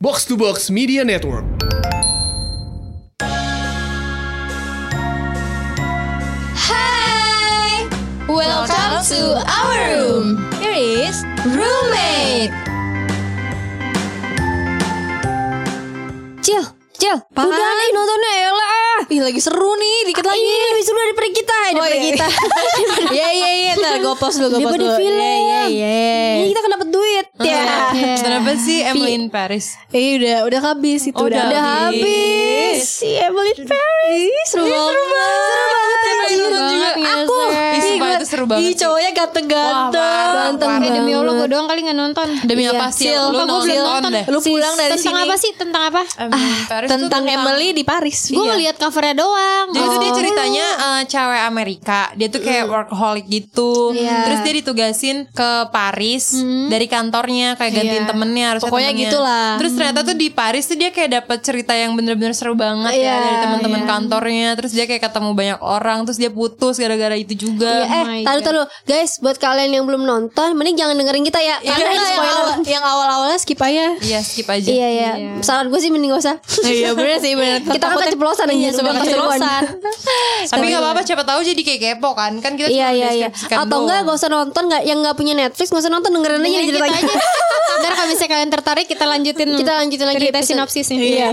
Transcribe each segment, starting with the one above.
Box to Box Media Network. Hai, welcome to our room. Here is roommate. Cil, Cil, Apaan? udah nih nontonnya Ella. Ih lagi seru nih, dikit Ah, lagi. ini lebih seru daripada kita, daripada iya. kita. Iya iya iya, ntar gue post dulu, gue post Daripada dulu. film. Iya iya iya. Ini kita kan Ya. Kenapa sih Emily in Paris? Eh udah udah habis itu Oh, udah, udah Habis si Emily in Paris. Seru banget. Seru banget. Nonton juga. Aku. Ih, sumpah itu seru banget Ih cowoknya ganteng-ganteng. Ganteng Eh demi Allah banget. gue doang kali gak nonton Demi Iya, apa sih? Lu nonton nonton? deh. Lu pulang dari Tentang sini. apa sih? Tentang apa? Tuh Tentang Emily di Paris. Gue Iya. ngeliat covernya doang Jadi tuh dia Oh. ceritanya eh, cewek Amerika, dia tuh kayak workaholic gitu. Iya. Terus dia ditugasin ke Paris dari kantornya kayak gantiin temennya harusnya Pokoknya gitulah. Terus ternyata tuh di Paris tuh dia kayak dapet cerita yang bener-bener seru banget ya dari teman-teman kantornya. Terus dia kayak ketemu banyak orang, terus dia putus gara-gara itu juga. Eh, my taruh taruh guys, buat kalian yang belum nonton, mending jangan dengerin kita ya. Karena Karena ini yang, spoiler. awal, yang awal-awalnya skip aja. Iya, skip aja. Iya iya. Saran gue sih mending gak usah. Iya bener sih bener. Kita kan keceplosan aja, Iya, suka keceplosan. Tapi gak apa-apa siapa tahu jadi kayak kepo kan. Kan kita Iya cuma iya iya. Atau enggak gak usah nonton nggak yang nggak punya Netflix gak usah nonton dengerin aja ceritanya. Ntar kalau misalnya kalian tertarik kita lanjutin Kita lanjutin lagi cerita sinopsisnya Iya.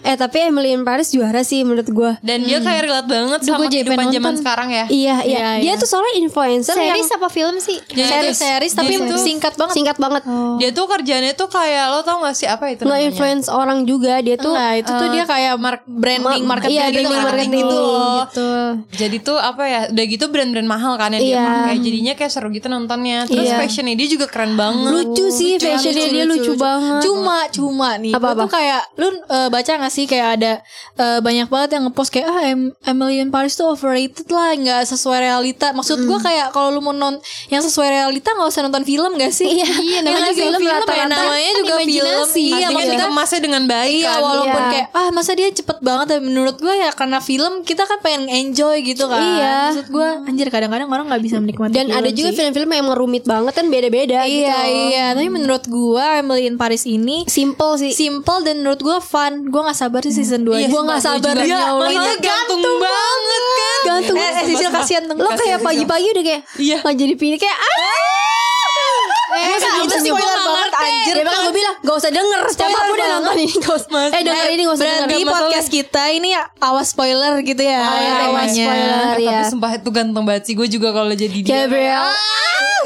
eh tapi Emily in Paris juara sih menurut gue. Dan dia kayak relate banget sama kehidupan zaman sekarang ya. Iya, iya. Iya, Dia iya. tuh soalnya influencer yang Series apa film sih? Jadi Series series tapi tuh- singkat banget. singkat banget. Dia tuh kerjanya tuh kayak lo tau gak sih apa itu Nggak namanya? influence orang juga dia tuh. Nah itu tuh dia kayak mark branding Ma- marketing iya, gitu branding kan. marketing gitu loh. Gitu Jadi tuh apa ya Udah gitu brand-brand mahal kan yang dia Iya. pakai Jadinya kayak seru gitu nontonnya Terus Iya. fashionnya dia juga keren banget lucu sih fashionnya dia lucu, banget. Cuma cuma nih Apa-apa? gua tuh kayak lu eh, baca gak sih kayak ada eh, banyak banget yang ngepost kayak ah em Emily in Paris tuh overrated lah nggak sesuai realita. Maksud gua kayak kalau lu mau non yang sesuai realita nggak usah nonton film gak sih? Iya, Iya, namanya juga film film, ya, rata-rata namanya kan juga film. imajinasi. Iya, maksudnya dikemasnya dengan baik Iya kan walaupun Iya. kayak ah masa dia cepet banget dan menurut gue ya karena film kita kan pengen enjoy gitu kan Iya. maksud gue anjir kadang-kadang orang nggak bisa menikmati Dan ada juga film-film yang emang rumit banget kan beda-beda gitu. iya loh. iya tapi menurut gue Emily in Paris ini Simple sih. simple dan menurut gue fun gue nggak sabar sih season 2 Iya, gue nggak sabar ya Maksudnya ini gantung banget kan Gantung. eh, eh Sisil kasihan Lo kayak pagi-pagi udah kayak Iya. nggak jadi pilih kayak ah. Eh itu spoiler banget anjir. Ya makanya gue bilang gak usah denger Siapa udah banget. nonton ini gak usah. Eh denger. ini gak usah denger. berarti podcast kita ini awas spoiler gitu ya Oh, iya, awas spoiler. Tapi ya. sumpah itu ganteng banget sih. Gue juga kalau jadi dia Gabriel.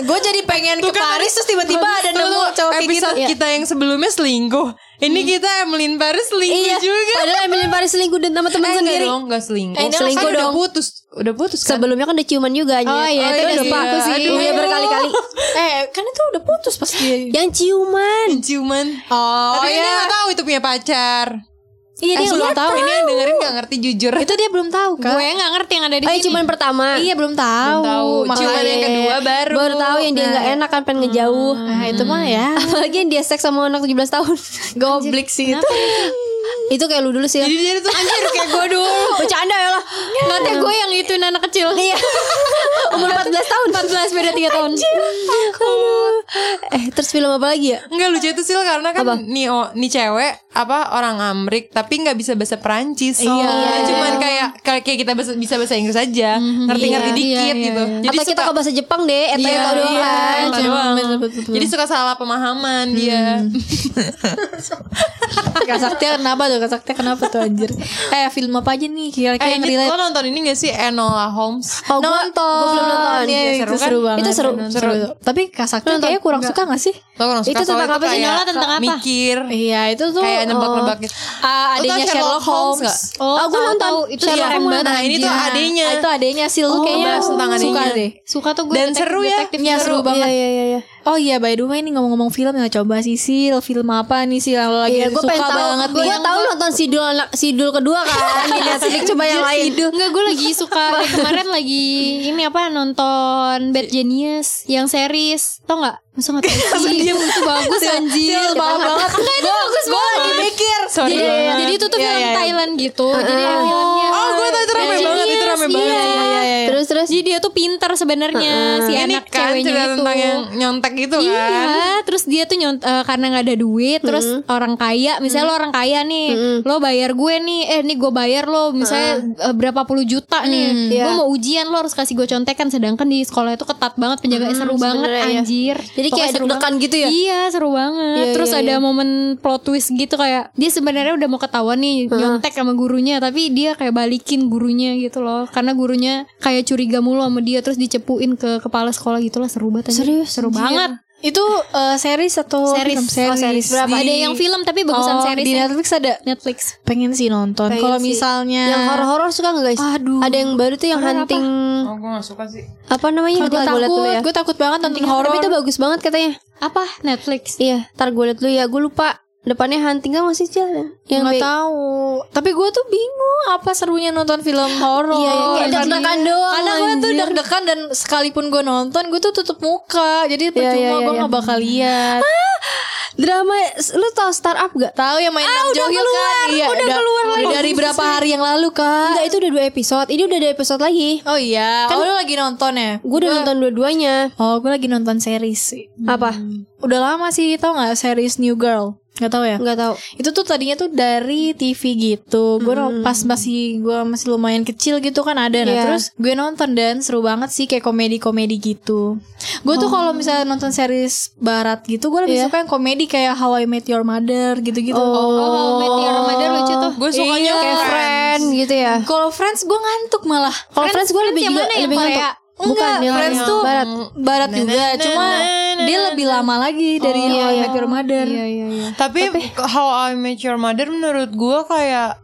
Gue jadi pengen ke Paris terus tiba-tiba ada nemu cowok kayak gitu. episode kita yang sebelumnya selingkuh Ini kita Emily Paris selingkuh Iya juga Padahal Emily Paris selingkuh dan sama teman Eh, enggak sendiri dong, enggak selingkuh. Eh, selingkuh Kan udah dong. putus, udah putus kan? Sebelumnya kan udah ciuman juga Oh iya, itu udah lupa aku sih Aduh. Udah berkali-kali eh kan itu udah putus pas dia Yang ciuman ciuman. oh Tapi dia iya gak tahu itu punya pacar. Iya dia belum tahu. Ini yang dengerin gak ngerti jujur. itu dia belum tahu kan Gue gak ngerti yang ada di Oh sini. ciuman pertama. Iya belum tahu. Belum tahu. Makanya- Ciuman yang kedua baru. Baru tahu yang dia gak enak kan pengen ngejauh. Nah itu mah ya. Apalagi yang dia seks sama anak 17 tahun. Goblik sih itu. Itu kayak lu dulu sih Jadi dia tuh Anjir kayak gue dulu. Bercanda ya lah Nanti gue yang ituin anak kecil. Iya Umur 14 tahun 14 beda 3 tahun Aduh. Eh terus film apa lagi ya? Enggak lucu itu sih karena kan Apa? nih oh, nih cewek apa orang Amrik tapi nggak bisa bahasa Perancis. Iya. Dia cuman kayak kayak kita bahasa- bisa bahasa Inggris aja, ngerti-ngerti Iya, dikit iya, gitu. iya. Jadi Atau kita suka ke bahasa Jepang deh Eta Iya, eta doang iya, doang. betul, betul, betul. Jadi suka salah pemahaman dia. Kak Sakti kenapa tuh Kak Sakti kenapa tuh anjir Eh film apa aja nih kira-kira Eh, yang relate lo nonton ini gak sih Enola Holmes? Oh gue nonton Gue belum nonton Iya, Iya, seru itu kan? seru banget Itu seru. seru. Tapi Kak Sakti kayaknya kurang suka gak sih? Lo kurang suka Itu tentang apa sih? Enola tentang apa? Mikir. Iya itu tuh Kayak nebak-nebak gitu. Ah, Lo tau adanya Sherlock Holmes? Oh, Ah, gua tahu, nonton. tahu. Itu Sherlock Holmes. Nah, ini tuh anjir. adenya. Ah, Itu adanya sih lu Oh, kayaknya bahas tentang suka adanya. deh Suka tuh gue Dan seru ya. Iya, seru banget. Iya iya iya iya. Oh iya by the way nih ngomong-ngomong film ya coba Sisil film apa nih sih yang lagi Iya, gue suka pengen tahu. banget Gue nih. tahu nonton sidul sidul kedua kan? Di Netflix coba yang lain. Enggak gue lagi suka. Kemarin lagi ini apa nonton Bad Genius yang series. Tau nggak masa nggak tahu sih itu bagus anjir Sil, paham banget enggak itu bagus Gue banget lagi mikir Sorry. jadi banget. jadi itu tuh Iya, film iya, iya. Thailand gitu jadi filmnya Oh, gue tahu itu rame banget, itu rame iya. banget. Iya, iya, iya. Terus Terus. Jadi dia tuh pinter sebenarnya si anak kan ceweknya itu. tentang yang nyontek gitu kan. Iya, terus dia tuh nyont eh, karena nggak ada duit, terus orang kaya, misalnya lo orang kaya nih, lo bayar gue nih, eh nih gue bayar lo, misalnya eh, berapa puluh juta nih, Iya. gue mau ujian lo harus kasih gue contekan, sedangkan di sekolah itu ketat banget penjagaannya seru banget, iya. anjir. Jadi Pokoknya kayak deg-degan gitu ya? Iya, seru banget. Iya, terus iya, ada iya. momen plot twist gitu kayak dia sebenarnya udah mau ketahuan nih nyontek sama gurunya, tapi dia kayak balikin gurunya gitu loh, karena gurunya kayak curiga mulu sama dia, terus dicepuin ke kepala sekolah gitu lah, seru banget. Serius? Seru banget. Itu eh, series atau Series. film? Oh, series. Berapa? Di- Ada yang film tapi bagusan Oh, series Di ya. Netflix ada. Netflix. Pengen sih nonton. Kalau misalnya Yang horor-horor suka nggak guys? Aduh. Ada yang baru tuh yang Horor apa? hunting Oh, gue gak suka sih. apa namanya? gue dulu takut, ya. gue takut banget nonton horor. Tapi itu bagus banget katanya. Apa? Netflix. Iya, ntar gue liat dulu ya. Gue lupa. Depannya hunting kan masih jalan. Yang nggak tahu. Tapi gue tuh bingung apa serunya nonton film horor. Iya, iya, deg-degan doang, Karena gue tuh deg-degan dan sekalipun gue nonton, gue tuh tutup muka. Jadi percuma iya, gue iya. nggak bakal lihat. Drama lu tau startup gak? Tahu yang main Nam udah Hyuk keluar, kan? Iya, udah udah- keluar lagi. dari berapa hari yang lalu kak? Enggak, itu udah dua episode. Ini udah ada episode lagi. Oh iya, oh, lu lagi nonton ya? Gue udah nonton dua-duanya. Oh, gue lagi nonton series sih. Apa? Udah lama sih, tau gak series New Girl? Gak tau ya? Enggak tahu. Itu tuh tadinya tuh dari TV gitu. Gue pas masih gue masih lumayan kecil gitu kan ada. Nah, Iya. terus gue nonton dan seru banget sih kayak komedi-komedi gitu. Gue tuh kalau misalnya nonton series barat gitu, gue lebih Iya. suka yang komedi kayak How I Met Your Mother gitu-gitu. Oh, How I Met Your Mother lucu tuh. Gue sukanya Kayak friend gitu ya. Kalau Friends gue ngantuk malah. Kalau Friends, gue lebih juga lebih ngantuk. Enggak, Bukan yang Friends yang tuh barat. barat juga, cuma dia lebih lama lagi dari How I Met Your Mother. Iya, iya, iya. Tapi, How I Met Your Mother menurut gue kayak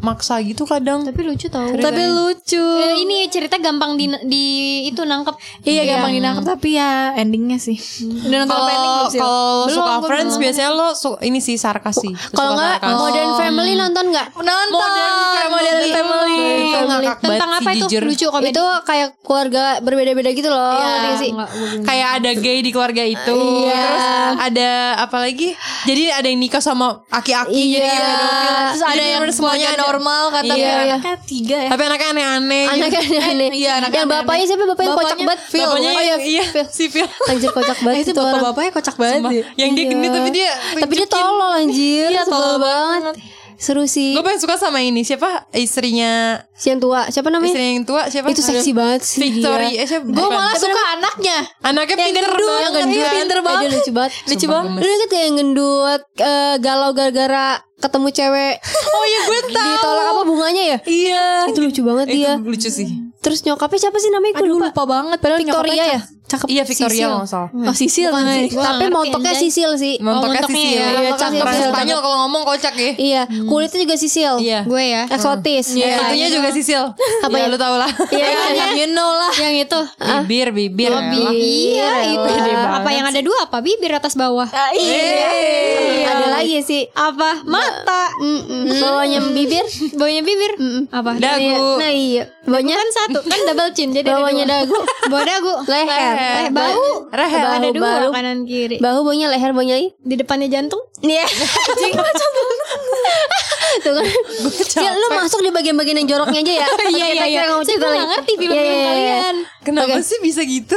maksa gitu kadang. Tapi lucu tau. Tapi lucu. Eh, ini cerita gampang di, di itu nangkep. Iya gampang dinangkep tapi ya endingnya sih. Ending Kalau belum kalau Belum, suka gua Friends belum. biasanya lo su- ini sih sarkas sih. Kalau nggak. Modern Family nonton nggak? nonton Modern Modern Family. Family. Tentang apa itu? Lucu komedi. Itu kayak keluarga berbeda-beda gitu loh. Iya, sih? Belum. kayak ada gay di keluarga itu. Terus ada apa lagi? Jadi ada yang nikah sama aki-aki Iya. jadi. Terus ada yang semuanya ada. Normal kan tapi Iya. anaknya tiga ya. Tapi anaknya aneh-aneh. Anaknya aneh. iya, anaknya Yang aneh-aneh. bapaknya siapa? Bapaknya kocak Bapaknya banget. Phil. Bapaknya Oh, yang iya, si Phil. Anjir kocak Eh, banget itu bapak-bapaknya kocak banget. Yang dia gendut tapi dia Tapi dia tolol anjir. Iya, tolol banget. Seru sih. Gue paling suka sama ini siapa istrinya Si yang tua. Siapa namanya? istrinya yang tua siapa? Itu seksi banget sih Victoria. dia. Eh, siapa? Gue malah suka anaknya. Anaknya pinter gendut, banget. yang gendut. Iya. pinter Eh, banget. dia lucu banget. Lucu banget. Lu inget yang gendut eh, galau gara-gara ketemu cewek Oh iya gue tahu. ditolak apa bunganya ya? Iya. Itu lucu banget Itu dia. lucu sih. Terus nyokapnya siapa sih namanya? Gue Aduh lupa. lupa banget padahal Victoria nyokapnya ya? Cakep. Iya Victoria Sisil. nggak salah. Oh Sisil Bukan sih. Tapi montoknya anjay. Sisil sih. Montoknya montoknya Sisil. ya. Iya, Orang Sisil. Spanyol kalau ngomong kocak ya. Iya, kulitnya juga Sisil. Iya. Gue ya. Eksotis. Yang satunya juga Sisil. Apa ya? ya? lu tau lah. Iya, Ya, you know lah. Yang itu. Bibir, bibir. Bibir. Iya itu. Apa yang ada dua apa? Bibir atas bawah. Iya. Ada lagi sih. Apa? Mata. Bawahnya bibir. Bawahnya bibir. Apa? Dagu. Nah iya. Bawahnya Kan satu kan double chin jadi bawahnya dagu. Bawah dagu. Leher. Eh, bahu. Rahel. Bahu, ada dua bahu. kanan kiri. Bahu bawahnya leher lagi. Di depannya jantung. Iya. Tuh kan. Ya, lu masuk di bagian-bagian yang joroknya aja ya. Iya iya iya. Kita mau Saya cerita gue lagi. gak ngerti Iya, film-film iya, iya. kalian. Kenapa sih bisa gitu?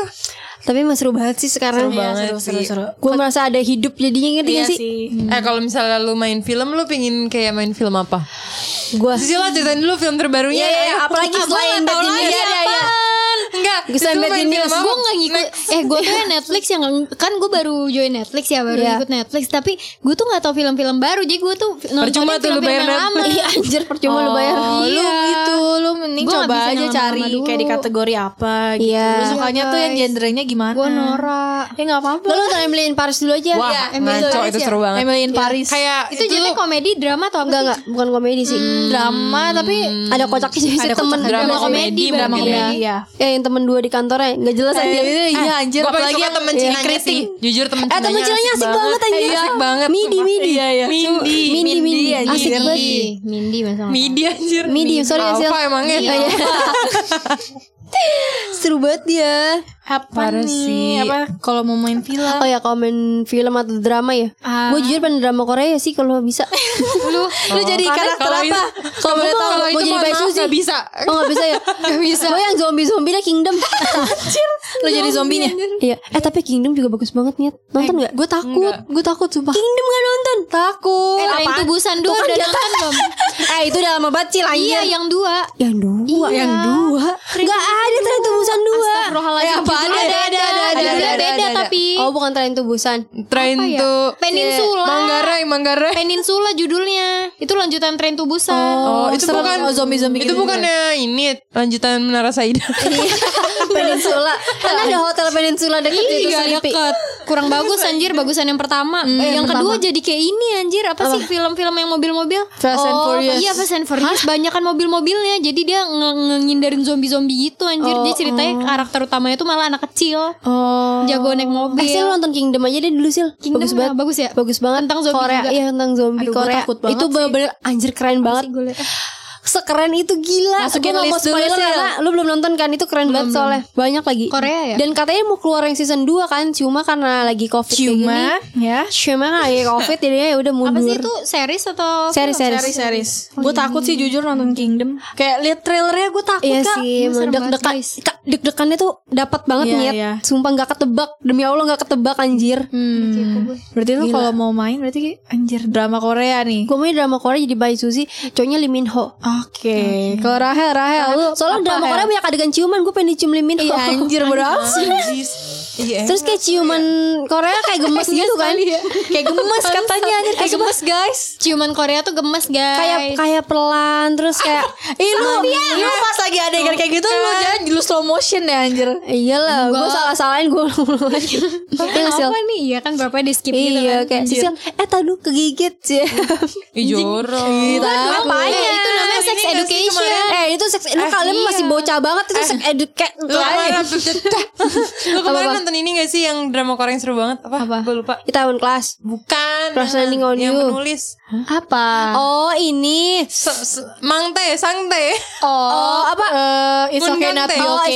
Tapi emang seru banget sih sekarang. Seru banget seru, seru, sih. seru. Gue merasa ada hidup jadinya ngerti Iya sih? sih. Eh kalau misalnya lu main film, lu pingin kayak main film apa? Gue Sisi lah ceritain dulu film terbarunya. Iya, iya, iya. Ayo. Apalagi selain Bad lagi Genius. Iya, iya, iya. Enggak. Selain Lu Bad Genius. Gue gak ngikut Eh gue tuh ya Netflix yang Kan gue baru join Netflix ya Baru Iya. ikut Netflix Tapi gue tuh gak tahu film-film baru Jadi gue tuh Percuma tuh lu bayar lama. Iya anjir percuma lu bayar. Oh, lu Iya. itu lu mending Gua nggak coba bisa aja cari kayak di kategori apa gitu. Iya. Lu sukanya Iya, tuh yang guys. genrenya gimana? Gue Nora Ya enggak apa-apa. Lalu nonton Emily in Paris dulu aja. Wah, Iya. ngaco itu ya? seru banget. Emily in Paris. Kayak Itu jadi komedi drama atau Enggak enggak, bukan komedi sih. drama tapi Ada kocaknya sih temen kocak- drama komedi, drama ya. komedi ya. Eh yang temen dua di kantornya nggak jelas Eh, anjir. iya anjir gue paling apalagi suka yang temen keriting. sih. Jujur temen Eh temen Cinanya asik banget anjir. Iya, asik banget. Midi. Midi. Iya iya. Mindi. Mindi Mindi. anjir. Asik banget. Mindi masa Midi anjir. Midi, sorry ya. Alpha emangnya. Iya, iya. Seru banget dia. Apa Parah nih? sih. Apa kalau mau main film? Oh ya kalau main film atau drama ya. Ah. Gue jujur pengen drama Korea sih kalau bisa. lu lu jadi karakter apa? itu- Kalau boleh tahu mau jadi Bae Suzy. Gak bisa Oh gak bisa ya? Gak bisa Gue yang zombie-zombie dah Kingdom lu jadi zombinya. Iya Eh tapi Kingdom juga bagus banget nih Nonton gak? Gue takut, gue takut sumpah. Kingdom gak nonton? Takut. Eh, Train to Busan dua kan udah nonton belum? Eh itu udah lama banget anjir Iya yang dua. Yang dua? Iya. Yang dua? Gak ada Train to Busan dua. Astagfirullahaladzim. Eh, apaan? judulnya Ada, beda ada, ada, ada, Judulnya ada, beda ada. tapi Oh bukan Train to Busan Train Apa ya? to Peninsula. Manggarai Manggarai. Peninsula judulnya. Itu lanjutan Train to Busan Oh, itu serem. bukan Oh, zombie-zombie Itu gitu bukannya ini lanjutan Menara Saida. Peninsula. Kan ada hotel Peninsula deket itu Iya deket. Kurang bagus anjir Bagusan yang pertama. Eh, Yang kedua jadi kayak ini anjir. Apa sih? Film-film yang mobil-mobil? Fast and Oh, Furious. Iya Fast and Furious Banyak kan mobil-mobilnya Jadi dia ngindarin zombie-zombie gitu anjir Dia ceritanya karakter utamanya tuh malah anak kecil Oh. Jago naik mobil Eh nonton Kingdom aja deh dulu Sil Kingdom Bagus banget? Bagus ya? Bagus banget Tentang zombie Korea juga. Iya tentang zombie Aduh, Korea takut banget Itu sih. bener-bener Anjir keren banget Gue liat Sekeren itu gila Masukin Gua mau list dulu, Sil. karena Lu belum nonton kan Itu keren banget soalnya Banyak lagi Korea ya? Dan katanya mau keluar yang season 2 kan Cuma karena lagi covid kayak gini Cuma ya. Cuma lagi covid Jadinya ya udah mundur Apa sih itu series atau Series series Series series. gue takut sih jujur nonton Kingdom. Kayak lihat trailernya gue takut Iya kak. sih, deg-degan, deg-degannya tuh dapat banget Iya, nyet. iya. Sumpah nggak ketebak, demi Allah nggak ketebak anjir. Hmm. Berarti lu kalau mau main berarti anjir drama Korea nih. Gue main drama Korea jadi Bae Suzy, cowoknya Lee Min Ho. Oke. Kalau Rahel, Rahel lu Soalnya apa, drama? Korea banyak adegan ciuman, gue pengen dicium Lee Min Ho. Iya anjir amat. Iya. Terus kayak ciuman Korea kayak gemes gitu kan. Kayak gemes katanya anjir kayak gemes. guys. Ciuman Korea tuh gemes guys. Kayak kayak pelan terus kayak Ih lu, lu pas lagi adegan kayak gitu lu jangan lu slow motion ya anjir. Iyalah, gue salah-salahin gue Iya? Apa nih? Iya kan berapa di skip gitu Iya kan? kayak Sisil Eh tadi kegigit sih. Ih jorok. Apanya Eh, itu namanya sex education. Eh itu sex Lu kalian masih bocah banget Itu sex educate Lu kemarin, lu kemarin nonton ini gak sih yang drama Korea yang seru banget? Apa? Apa? Gue lupa. Kita tahun kelas Bukan. Yang- Landing on yang You. penulis. Apa? Oh ini Se- se- Mang Teh, Sang Teh. Oh, apa? Eh, it's okay not Teh. be Oh, okay.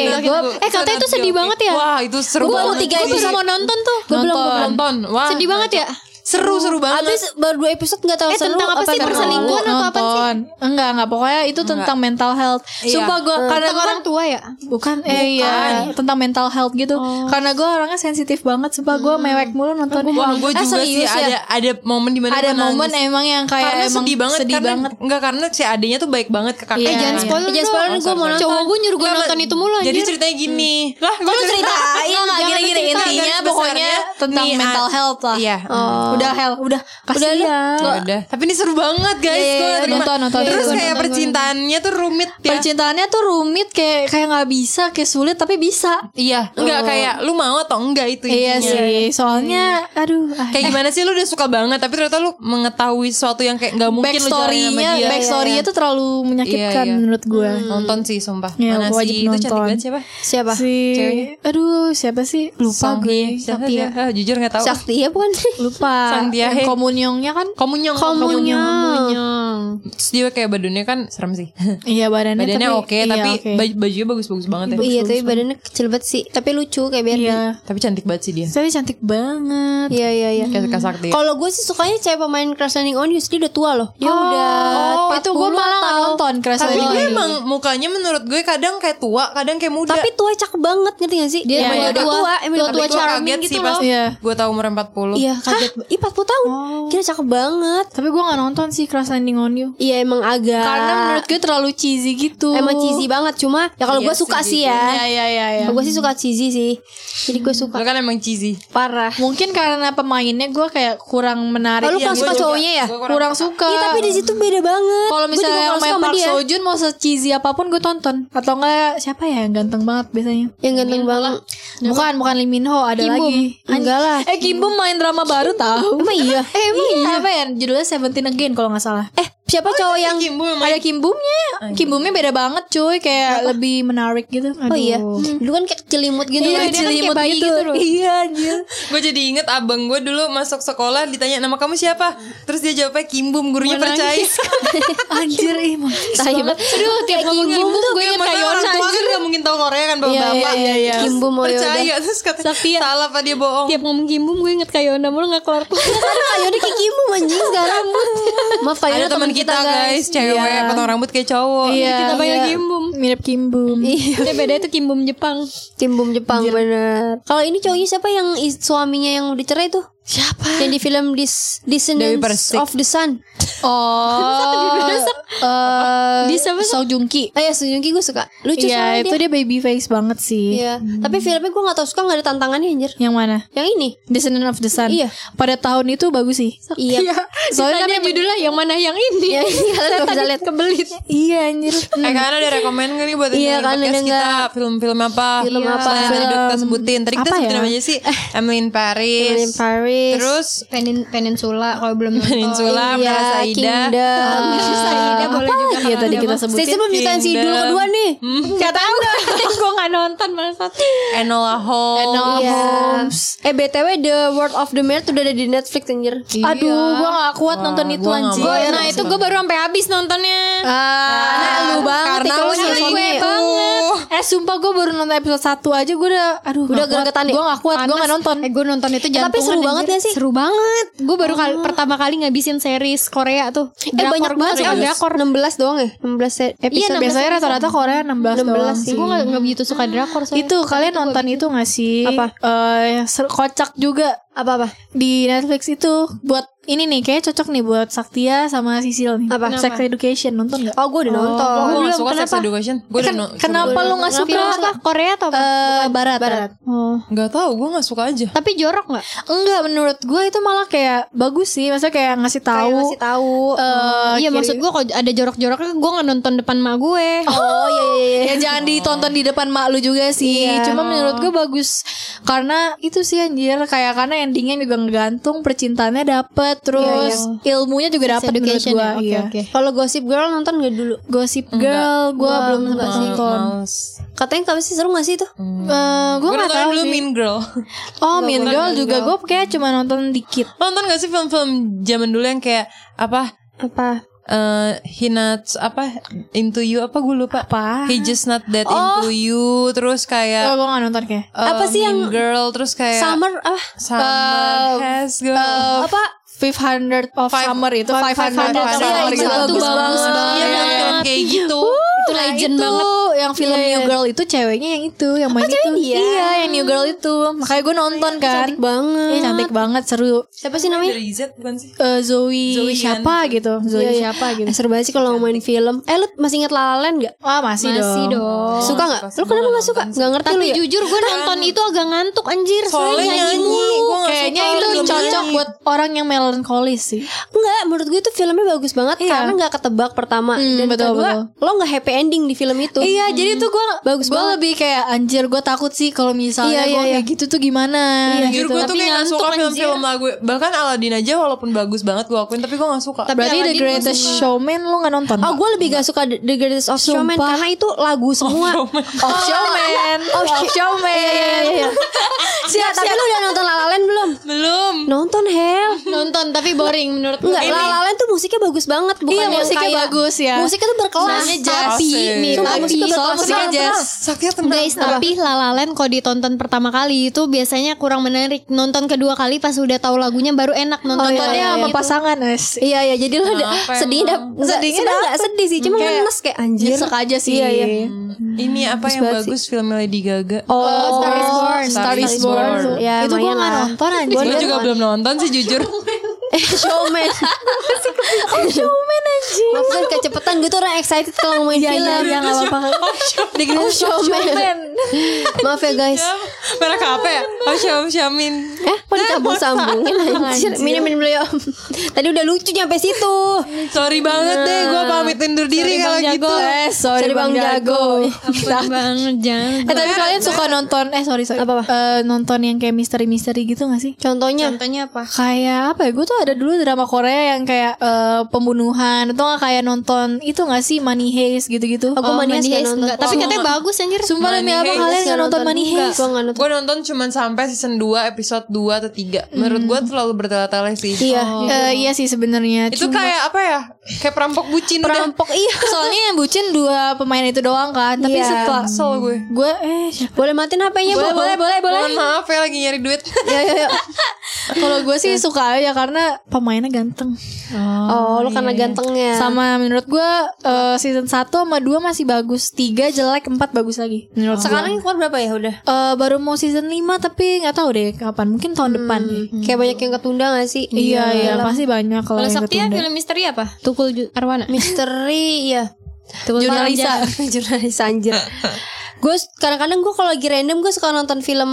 it's okay. Gua- eh, katanya itu sedih okay. banget ya? Wah itu seru Gua baru banget. tiga Gue episode. baru mau nonton tuh Gue belum gue belum Nonton. Wah. Sedih banget ya? Seru seru banget. Abis baru dua episode gak tahu Eh, seru tentang apa sih? seru. Perselingkuhan atau apa sih? nonton. Enggak, enggak pokoknya itu tentang mental health. Iya. Sumpah gue karena Tentang orang tua ya? bukan eh iya tentang mental health gitu. Karena gue orangnya sensitif banget sumpah gue mewek mulu nontonnya. Wah gue Ah, juga sih ya? ada ada momen di mana ada gua momen nangis. emang yang kayak karena emang sedih banget sedih karena, banget. Enggak karena si adenya tuh baik banget ke kakaknya. Iya, jangan iya. spoiler Eh, jangan dong. spoiler gue mau nonton Cowok gue nyuruh gue Enggak, nonton itu mulu Jadi ceritanya gini. Lah gue ceritain lah Jangan gini-gini intinya pokoknya tentang mental ah, health lah. Iya. Udah hell, udah kasihan. Ya udah. Tapi ini seru banget guys. Iya, iya, Gua iya, terima- nonton, nonton. Terus Nonton, kayak nonton, percintaannya tuh rumit ya. Percintaannya tuh rumit kayak kayak nggak bisa, kayak sulit tapi bisa. Iya. Enggak kayak lu mau atau enggak itu Iya intinya. sih, soalnya aduh ah, Kayak gimana sih lu udah suka banget tapi ternyata lu mengetahui sesuatu yang kayak nggak mungkin sama backstory-nya dia. backstory-nya tuh terlalu menyakitkan Iya, iya. menurut gue. Nonton sih sumpah. Iya, Mana wajib sih itu cantik nonton. banget siapa? Siapa? Si aduh siapa sih? Lupa gue. Siapa sih? Ah, jujur nggak tahu. Sakti ya bukan sih? Lupa. Sang Tiahe. Komunyongnya kan Komunyong. Komunyong. Terus dia kayak badannya kan serem sih. Iya badannya badannya tapi- oke iya, tapi baju bajunya bagus-bagus banget ya. Iya tapi badannya kecil banget sih Tapi lucu kayak Barbie Iya. Tapi cantik banget sih dia. Tapi cantik banget. Iya iya iya Kayak Kak Sakti. Kalau gue sih sukanya cewek pemain Crash Landing on You Dia udah tua loh Dia udah Oh, itu gue 40 malah nggak nonton Crash Tapi Landing dia on You. emang mukanya menurut gue kadang kayak tua, kadang kayak muda. Tapi tua cakep banget ngerti gak sih? Dia Emang iya, udah iya. tua Emang Tua-tua tua charming gitu loh. Iya. gue tahu umur 40. Iya kaget 40 tahun Kira cakep banget Tapi gue gak nonton sih Crash Landing on You. Iya emang agak Karena menurut gue terlalu cheesy gitu. Emang cheesy banget Cuma ya kalau Iya gue suka sih, sih Iya ya iya iya. iya. Gue sih suka cheesy sih Jadi gue suka Lo kan emang cheesy. Parah Mungkin karena pemainnya gue kayak kurang menarik. Oh, lu Iya, kurang gue suka cowoknya ya? Kurang suka. Iya tapi di situ beda banget Kalau misalnya yang main Park Joon mau se-cheesy apa pun gue tonton. Atau enggak siapa ya yang ganteng banget biasanya? Yang ganteng banget Bukan bukan Lee Min Ho ada Kim Bum. lagi. Enggak lah Eh Kim Bum main drama baru tahu. Emang iya Eh emang iya. apa ya? Judulnya Seventeen Again kalau nggak salah. Eh siapa cowok yang Kim Bum yang main. Ada Kim Bumnya. Kim Bumnya beda banget cuy, kayak lebih menarik gitu. Oh iya, dulu kan kayak celimut gitu. Iya, kan. kan kayak bayi gitu. Iya, anjir. Gue jadi inget abang gue dulu masuk sekolah ditanya nama kamu siapa Terus dia jawabnya Kim Bum gurunya percaya Anjir, ih banget. Aduh, tiap ngomong Kim Bum tuh gue inget kayak orang tua kan gak mungkin tahu Korea kan bapak Iya, bapak iya, iya. Kim Bum, oh, yaudah. Percaya terus kata salah apa dia bohong Tiap ngomong Kimbum gue inget Kayona mulu gak kelar udah kayak Kim Bum anjing sekarang. Maaf Yona teman kita guys cewek Iya. potong rambut kayak cowok Iya, Kita panggil iya. Kimbum Mirip Kim Bum. Eh beda itu Kimbum Jepang Kim Bum Jepang bener. Kalau ini cowoknya siapa yang suaminya yang udah cerai tuh? Siapa? Yang di film Dis Descendants of the Sun. Oh, eh Di siapa Song Joong Ki. Oh ya Sung Joong Ki gue suka. Lucu Iya, soalnya itu dia. dia baby face banget sih. Iya. Tapi filmnya gue gak tau suka gak ada tantangannya anjir. Yang mana? Yang ini. Descendant of the Sun. Iya. Pada tahun itu bagus sih. Iya. Soalnya kan Tanya judulnya yang mana yang ini Iya, iya, kalian gak bisa lihat kebelit Iya anjir. Eh kalian ada rekomend gak nih buat Iya, kan, podcast ada kita? Film-film apa Film apa? Selain udah kita sebutin Tadi kita Apa sebutin ya? apa aja sih Emily in Paris In Paris. Terus Penin Peninsula kalau belum nonton Peninsula iya, Plaza Ida Kingdom. Saida boleh juga Iya tadi kita sebutin. belum nyetain si Idul Kingdom. kedua nih. Gak tau Gue gak nonton malah satu Enola Holmes Enola Iya. Holmes. Eh BTW The World of the tuh udah ada di Netflix anjir. Aduh, gua gak kuat nonton itu gua anjir. mau. Nah itu gue baru sampai habis nontonnya Ah, Nah, lu banget karena ya, lu gue banget. Eh sumpah gue baru nonton episode 1 aja gue udah aduh Udah gregetan ya? Gue gak kuat, gue gak nonton. Eh gue nonton itu jantungan Tapi seru banget gak sih? Seru banget Gue baru kali, pertama kali ngabisin series Korea tuh Eh banyak banget sih drakor 16 doang ya 16 se- episode Iya, 16 Biasanya rata-rata Korea 16, 16 doang sih. Gue gak begitu suka drakor soalnya. Itu kalian nonton itu gak sih? Apa? Ser- kocak juga Apa-apa di Netflix itu buat ini nih kayak cocok nih buat Saktia sama Sisil nih. Apa? Sex Education nonton gak? Oh gue udah nonton Gue belum, gak suka sex kenapa? education Gue udah Ken- no- kenapa lu gak suka? Apa? Korea atau apa? Eh, barat, barat. Oh. Gak tau gue gak suka aja Tapi jorok gak? Enggak, menurut gue itu malah kayak bagus sih. Maksudnya kayak ngasih tahu. Kayak ngasih tahu eh, iya kiri- maksud gue kalau ada jorok-joroknya Gue gak nonton depan mak gue Oh iya iya iya ya jangan ditonton di depan mak lu juga sih. Iya. Cuma menurut gue bagus karena itu sih anjir kayak karena endingnya juga ngegantung percintaannya dapet terus ilmunya juga dapet menurut gue. ya? Oke, iya. oke. Kalau Gossip Girl nonton gak dulu Gossip Girl gue Gua belum sempat sih. nonton. Katanya kamu sih seru gak sih itu Eh, gue Gue nggak nonton tahu dulu sih. Mean Girl Oh Mean Girl juga gue kayak cuma nonton dikit. Nonton gak sih film-film zaman dulu yang kayak Apa Apa eh he not apa into you apa gue lupa Apa? he just not that into you terus Oh kayak gue gak nonton kayak. eh, apa sih yang- girl terus kayak Summer apa summer has girl Eh, Apa 500 of Five- Summer itu Five 500 Hundred of of Summer Summer. itu Iya, bagus itu banget. bagus banget. Iya kayak gitu Itu legend itu banget yang film Iya, New. Girl itu ceweknya yang itu yang main itu cewek dia? iya yang New Girl itu makanya gue nonton kan Cantik banget Iya cantik banget seru Siapa sih namanya dari Z bukan sih Eh, Zoe, Zoe siapa gitu Zoe Iya, iya. siapa gitu Eh, seru banget sih kalau ngomongin film Eh lu masih inget La La Land gak? Wah masih, Masih dong. dong Suka gak? Lu kenapa gak suka? Gak ngerti lu Tapi ya? jujur gue nonton itu agak ngantuk anjir soalnya nyanyi gak Kayaknya itu cocok buat orang yang melankolis sih. Enggak, menurut gue itu filmnya bagus banget. Karena gak ketebak pertama Hmm, Dan betul, kedua. Lo gak happy ending di film itu Iya, jadi tuh gue Bagus gue banget. lebih kayak anjir gue takut sih kalau misalnya Iya, gue iya, iya. kayak gitu tuh gimana. Jujur gitu. gue tuh kayak gak suka film-film lagu Bahkan Aladdin aja walaupun bagus banget gue akuin Tapi gue gak suka Tapi Berarti The Greatest Showman lu gak nonton? Oh gue lebih gak suka The Greatest of Showman Sumpah. Karena itu lagu semua Of Showman. Of Showman. Iya iya iya Siap, tapi lu udah nonton La La Land belum? Belum Nonton Hel Nonton tapi boring menurut gue Enggak, La La Land tuh musiknya bagus banget Bukan Iya, musiknya bagus ya. Musiknya tuh berkelas jazz. Tapi nih tapi Soal musiknya jazz. Sakit tenang Guys, tapi La La Land kalau ditonton pertama kali itu biasanya kurang menarik. Nonton kedua kali pas udah tahu lagunya baru enak nonton. Oh, iya, Nontonnya iya, sama iya. pasangan es. Iya iya jadi ada Kenapa sedih enggak Sedihnya sedih enggak sedih sih cuma ngenes kayak anjir. Nyesek aja sih. Iya iya. Ini apa yang bagus filmnya Lady Gaga Oh, Star is Born. Star Star is Born. Born. Ya, itu gue gak nonton anjir. Gue juga belum nonton sih jujur showman. oh, showman kan kecepetan gue tuh orang excited kalau ngomongin Iya, film. iya, iya, gak apa-apa. The Greatest Showman. Maaf ya guys. Merek apa ya? Oh Syamin Eh, Kok disambung-sambungin anjir. Minum minum dulu yuk. Tadi udah lucu nyampe situ. Sorry banget deh gue pamit undur diri kalau gitu. Eh, sorry, Sorry, Bang Bang Jago. Ampun banget jangan. Eh, tapi kalian suka nonton eh sorry sorry. Apa-apa? Eh, nonton yang kayak misteri-misteri gitu gak sih? Contohnya Contohnya apa? Kayak apa ya? Gue tuh ada dulu drama Korea yang kayak eh, pembunuhan atau nggak kayak nonton itu gak sih Money Heist gitu-gitu. Aku Money Heist nonton. Enggak, tapi katanya bagus anjir. Sumpah demi apa kalian nggak nonton Money Heist? Gue nggak nonton. Gue nonton cuman sampai season 2 episode 2 atau 3 Menurut gue terlalu bertele-tele sih Iya. Eh, iya sih sebenarnya. Itu Cuma- kayak apa ya Kayak perampok bucin udah Perampok iya. soalnya yang bucin dua pemain itu doang kan. Tapi Iya. setelah Kesel gue gue eh siapa? Boleh matiin HP-nya boleh boleh boleh boleh. Mohon maaf ya lagi nyari duit Ya ya ya. Kalau gue sih suka aja karena pemainnya ganteng. Oh, lu karena gantengnya. Sama menurut gue eh, season 1 sama 2 masih bagus 3 jelek 4 bagus lagi menurut gua. Sekarang keluar berapa ya udah? Eh, baru mau season 5 tapi nggak tahu deh kapan mungkin tahun depan deh. Kayak banyak yang ketunda gak sih? Iya iya pasti banyak kalau Kalau yang ketunda. film misteri apa? Tukul Arwana. Misteri ya. Tukul Jurnalisa Jurnalis anjir Gue kadang-kadang gue kalau lagi random gue suka nonton film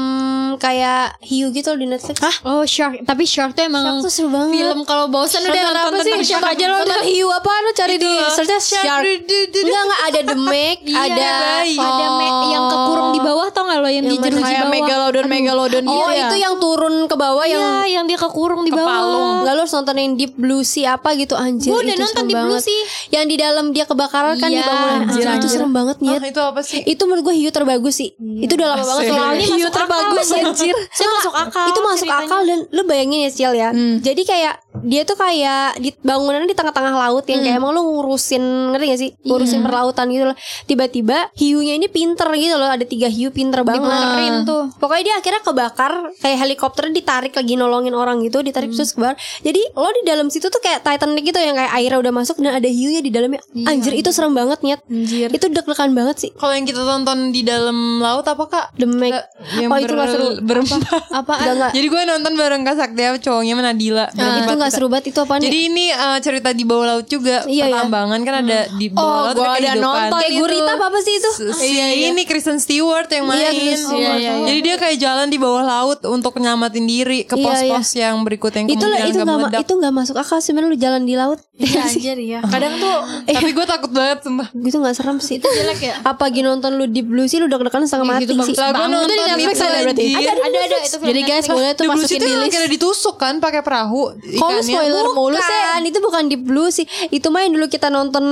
kayak Hiu gitu loh di Netflix. Hah? Oh Shark, tapi Shark tuh emang Shark tuh seru banget. film kalau bosan udah Nonton nonton apa sih? Shark aja lo Nonton hiu apa lu cari di searchnya shark. Enggak enggak ada The Meg, ada ada me- yang kekurung di bawah tau gak lo yang, di jeruji Kayak bawah. megalodon megalodon gitu Oh, ya. itu yang turun ke bawah Iya, yang yang dia kekurung di bawah. Enggak lu harus nonton yang Deep Blue Sea apa gitu anjir. Gua udah nonton Deep Blue. Sea. Yang di dalam dia kebakaran kan di Iya, bangunan. Anjir, anjir, itu serem banget nih. Ah, Itu apa sih Itu menurut gue hiu terbagus sih. Itu udah lama banget soalnya Hiu masuk terbagus, akal, anjir. Saya masuk akal. Itu masuk ceritanya. akal dan lu bayangin ya Ciel ya. Jadi kayak dia tuh kayak di bangunannya di tengah-tengah laut yang kayak emang lu ngurusin ngerti gak sih? Ngurusin perlautan gitu loh. Tiba-tiba hiunya ini pinter gitu loh. Ada tiga hiu pinter banget. Dibenerin tuh. Pokoknya dia akhirnya kebakar kayak helikopternya ditarik lagi nolongin orang gitu, ditarik terus kebakar. Jadi lo di dalam situ tuh kayak Titanic gitu yang kayak airnya udah masuk dan ada hiunya di dalamnya. Anjir itu serem banget nyet. Anjir. Itu deg-degan banget sih. Kalau yang kita tonton di dalam laut apa kak? The Meg. Yang oh itu ber- gak seru. berempat. Apa? Enggak. Jadi gue nonton bareng Kak Saktia cowoknya sama Nadila itu berempat gak seru banget itu apaan? Jadi ini uh, cerita di bawah laut juga Iya, iya. Pertambangan kan ada di bawah Oh, laut gua ada ada nonton kayak itu. gurita apa apa sih itu? Si ini Kristen Stewart yang main. Iya, Stewart. Iya, iya, iya. Jadi dia kayak jalan di bawah laut untuk nyelamatin diri ke Iya, pos-pos yang berikut yang itu itu gak nggak itu nggak masuk akal sebenarnya lu jalan di laut Iya anjir ya. Kadang tuh Tapi gue takut banget sumpah. gitu nggak serem sih itu jelek ya. apa lagi nonton lu Deep Blue sih lu deg-degan setengah mati sih Lah gue nonton di Netflix ada berarti? Ada ada itu Jadi guys boleh tuh masukin di list. kira ditusuk kan pakai perahu lu ikannya. spoiler mulu sih? Bukan, itu bukan Deep Blue sih. Itu mah yang dulu kita nonton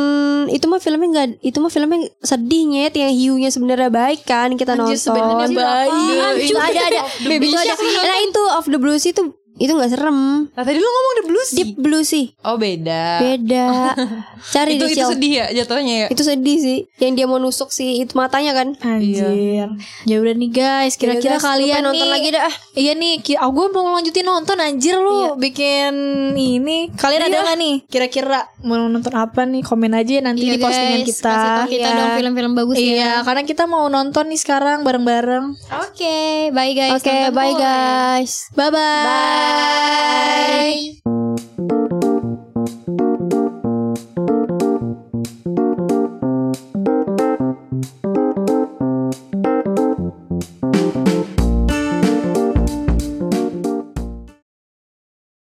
itu mah filmnya enggak itu mah filmnya sedih nyet yang hiunya sebenarnya baik kan kita nonton. sebenarnya baik. Itu ada ada. Itu ada. Nah itu of the Blue sih itu itu nggak serem. Nah tadi lu ngomong The Blues Deep Blue sih. Oh beda Beda. Cari Itu deh itu sedih ya jatuhnya ya Itu sedih sih. Yang dia mau nusuk si itu matanya kan. Anjir. Ya udah nih guys, kira-kira Yaudah, guys, kalian nonton nih lagi dah, ah. Iya nih, oh, gue mau lanjutin nonton anjir lu bikin ini. Kalian ada nggak nih? Kira-kira mau nonton apa nih? Komen aja nanti Iya, di postingan guys, kita. kasih tau kita Iya. dong film-film bagus Iya, ya. karena kita mau nonton nih sekarang bareng-bareng. Oke, bye guys. Oke, Nonton bye guys. Bye-bye. Bye.